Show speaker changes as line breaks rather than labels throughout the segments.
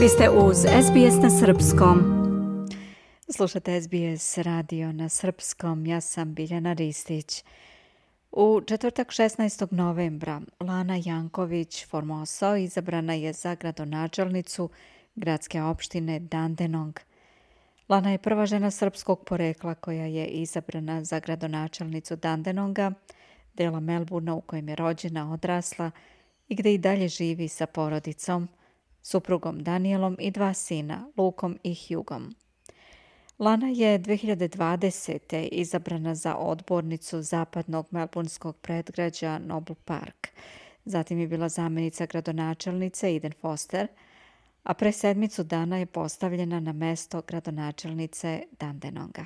Vi ste uz SBS na Srpskom.
Slušate SBS radio na Srpskom. Ja sam Biljana Ristić. U četvrtak 16. novembra Lana Janković Formoso izabrana je za gradonačelnicu gradske opštine Dandenong. Lana je prva žena srpskog porekla koja je izabrana za gradonačelnicu Dandenonga, dela Melburna u kojem je rođena, odrasla i gdje i dalje živi sa porodicom – suprugom Danielom i dva sina, Lukom i Hugom. Lana je 2020. izabrana za odbornicu zapadnog melbunskog predgrađa Noble Park. Zatim je bila zamenica gradonačelnice Eden Foster, a pre sedmicu dana je postavljena na mesto gradonačelnice Dandenonga.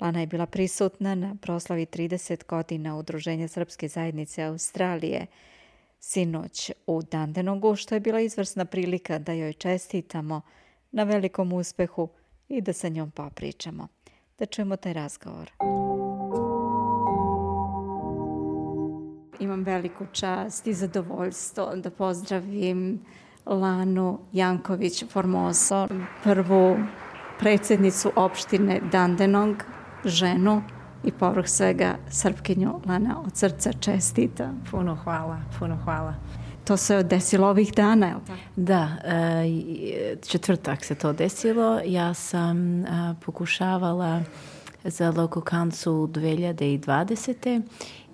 Lana je bila prisutna na proslavi 30 godina Udruženja Srpske zajednice Australije Sinoć u Dandenogu, što je bila izvrsna prilika da joj čestitamo na velikom uspehu i da sa njom popričamo. Da čujemo taj razgovor.
Imam veliku čast i zadovoljstvo da pozdravim Lanu Janković Formoso, prvu predsjednicu opštine Dandenong, ženu i povrh svega Srpkinju Lana od srca čestita.
Puno hvala, puno hvala. To se desilo ovih dana, je
Da, e, četvrtak se to desilo. Ja sam e, pokušavala za Loko kancu 2020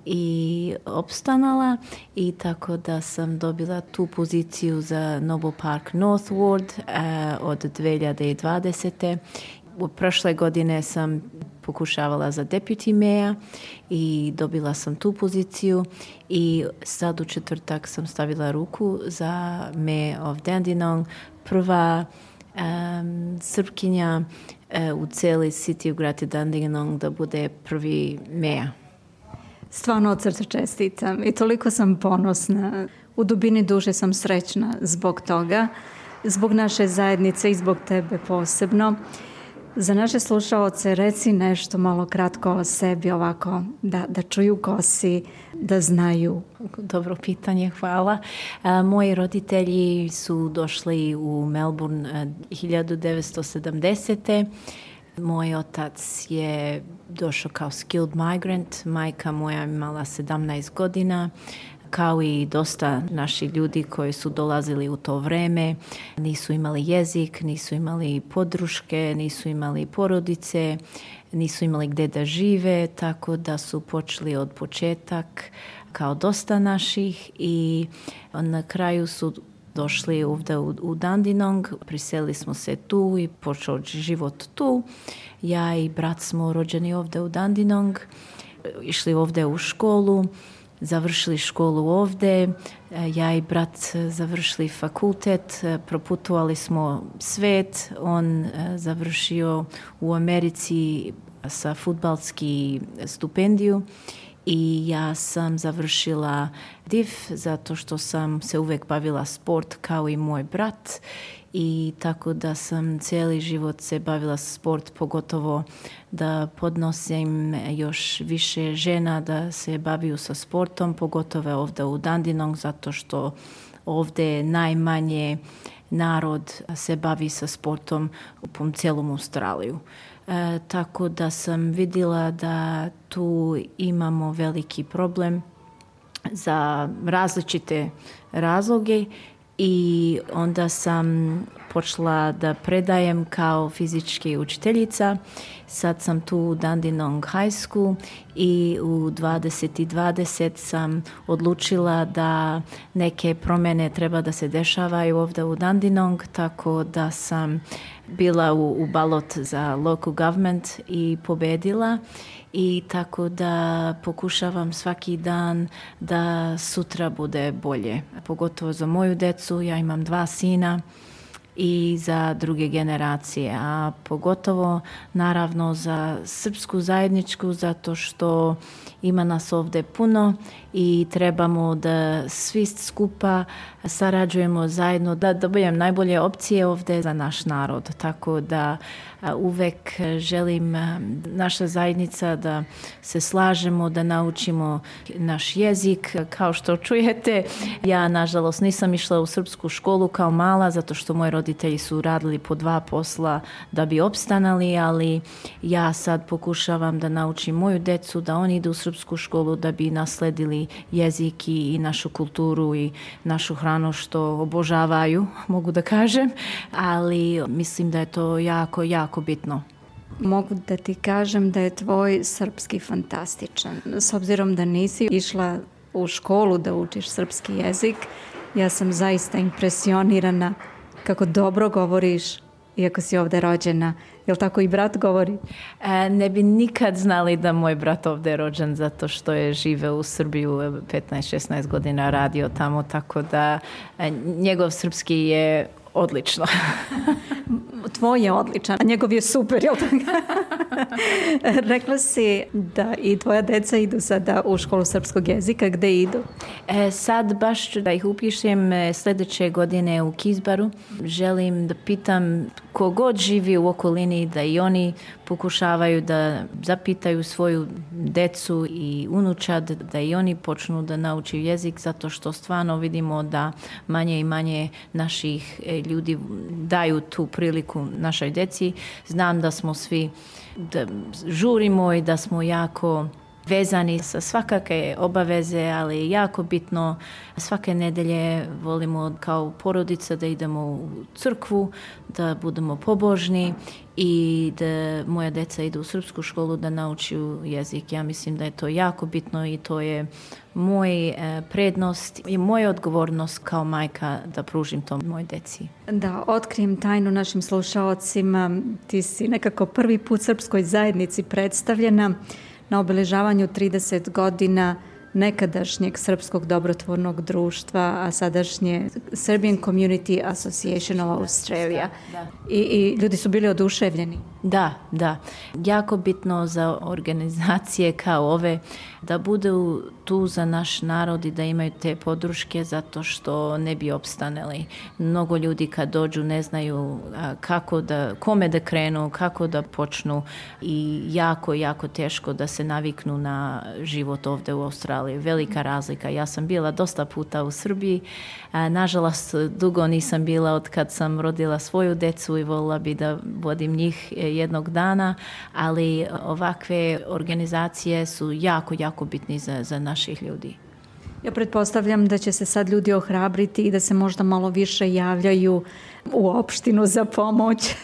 i opstanala i tako da sam dobila tu poziciju za Novo Park Northward Ward e, od 2020. U prošle godine sam pokušavala za deputy meja i dobila sam tu poziciju i sad u četvrtak sam stavila ruku za me of Dandenong, prva um, srpkinja e, u cijeli city u grati Dandenong da bude prvi meja.
Stvarno od srca čestitam i toliko sam ponosna. U dubini duše sam srećna zbog toga, zbog naše zajednice i zbog tebe posebno. Za naše slušalce reci nešto malo kratko o sebi ovako, da, da čuju ko si, da znaju.
Dobro pitanje, hvala. E, moji roditelji su došli u Melbourne 1970. E, Moj otac je došao kao skilled migrant, majka moja imala 17 godina, kao i dosta naših ljudi koji su dolazili u to vreme, nisu imali jezik, nisu imali podruške, nisu imali porodice, nisu imali gde da žive, tako da su počeli od početak kao dosta naših i na kraju su došli ovdje u Dandinong, priseli smo se tu i počeo život tu. Ja i brat smo rođeni ovdje u Dandinong, išli ovdje u školu, završili školu ovdje, e, ja i brat završili fakultet, e, proputovali smo svet, on e, završio u Americi sa futbalski stupendiju i ja sam završila DIF zato što sam se uvijek bavila sport kao i moj brat i tako da sam cijeli život se bavila sport, pogotovo da podnosim još više žena da se baviju sa sportom, pogotovo ovdje u Dandinong, zato što ovdje najmanje narod se bavi sa sportom u cijelom Australiju. E, tako da sam vidjela da tu imamo veliki problem za različite razloge i onda sam počela da predajem kao fizički učiteljica. Sad sam tu u Dandinong High School i u 2020 sam odlučila da neke promjene treba da se dešavaju ovdje u Dandinong tako da sam bila u, u balot za local government i pobedila i tako da pokušavam svaki dan da sutra bude bolje. Pogotovo za moju decu, ja imam dva sina i za druge generacije, a pogotovo naravno za srpsku zajedničku zato što ima nas ovdje puno i trebamo da svi skupa sarađujemo zajedno da dobijem najbolje opcije ovdje za naš narod. Tako da uvek želim naša zajednica da se slažemo, da naučimo naš jezik. Kao što čujete, ja nažalost nisam išla u srpsku školu kao mala zato što moj roditelji su radili po dva posla da bi opstanali, ali ja sad pokušavam da naučim moju decu da oni idu u srpsku školu da bi nasledili jezik i našu kulturu i našu hranu što obožavaju, mogu da kažem, ali mislim da je to jako, jako bitno.
Mogu da ti kažem da je tvoj srpski fantastičan. S obzirom da nisi išla u školu da učiš srpski jezik, ja sam zaista impresionirana kako dobro govoriš iako si ovdje rođena. Jel tako i brat govori?
E, ne bi nikad znali da moj brat ovdje rođen zato što je žive u Srbiju 15-16 godina radio tamo, tako da e, njegov srpski je odlično.
tvoj je odličan, a njegov je super, jel tako? Rekla si da i tvoja deca idu sada u školu srpskog jezika, gde idu?
E, sad baš ću da ih upišem e, sljedeće godine u Kizbaru. Želim da pitam kogod živi u okolini da i oni pokušavaju da zapitaju svoju decu i unučad da i oni počnu da nauči jezik zato što stvarno vidimo da manje i manje naših e, ljudi daju tu priliku našoj deci. Znam da smo svi da žurimo i da smo jako vezani sa svakake obaveze, ali jako bitno. Svake nedelje volimo kao porodica da idemo u crkvu, da budemo pobožni i da moja deca idu u srpsku školu da nauči jezik. Ja mislim da je to jako bitno i to je moj e, prednost i moja odgovornost kao majka da pružim to moj deci.
Da, otkrijem tajnu našim slušalcima Ti si nekako prvi put srpskoj zajednici predstavljena na obeležavanju 30 godina nekadašnjeg Srpskog dobrotvornog društva, a sadašnje Serbian Community Association of Australia. I, I ljudi su bili oduševljeni.
Da, da. Jako bitno za organizacije kao ove da budu tu za naš narod i da imaju te podruške zato što ne bi opstaneli. Mnogo ljudi kad dođu ne znaju kako da, kome da krenu, kako da počnu i jako, jako teško da se naviknu na život ovdje u Australiji ali velika razlika. Ja sam bila dosta puta u Srbiji, nažalost dugo nisam bila od kad sam rodila svoju decu i volila bi da vodim njih e, jednog dana, ali ovakve organizacije su jako, jako bitni za, za naših ljudi.
Ja pretpostavljam da će se sad ljudi ohrabriti i da se možda malo više javljaju u opštinu za pomoć.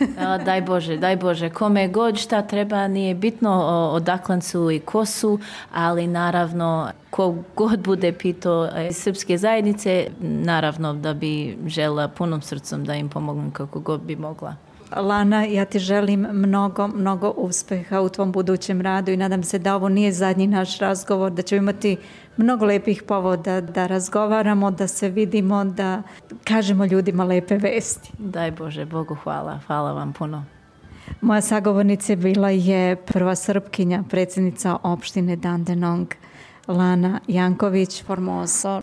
daj Bože, daj Bože. Kome god šta treba, nije bitno odaklencu i kosu, su, ali naravno ko god bude pito e, srpske zajednice, naravno da bi žela punom srcom da im pomognu kako god bi mogla.
Lana, ja ti želim mnogo, mnogo uspjeha u tvom budućem radu i nadam se da ovo nije zadnji naš razgovor, da ćemo imati mnogo lepih povoda da razgovaramo, da se vidimo, da kažemo ljudima lepe vesti.
Daj Bože, Bogu hvala. Hvala vam puno.
Moja sagovornica bila je prva srpkinja, predsjednica opštine Dandenong, Lana Janković Formoso.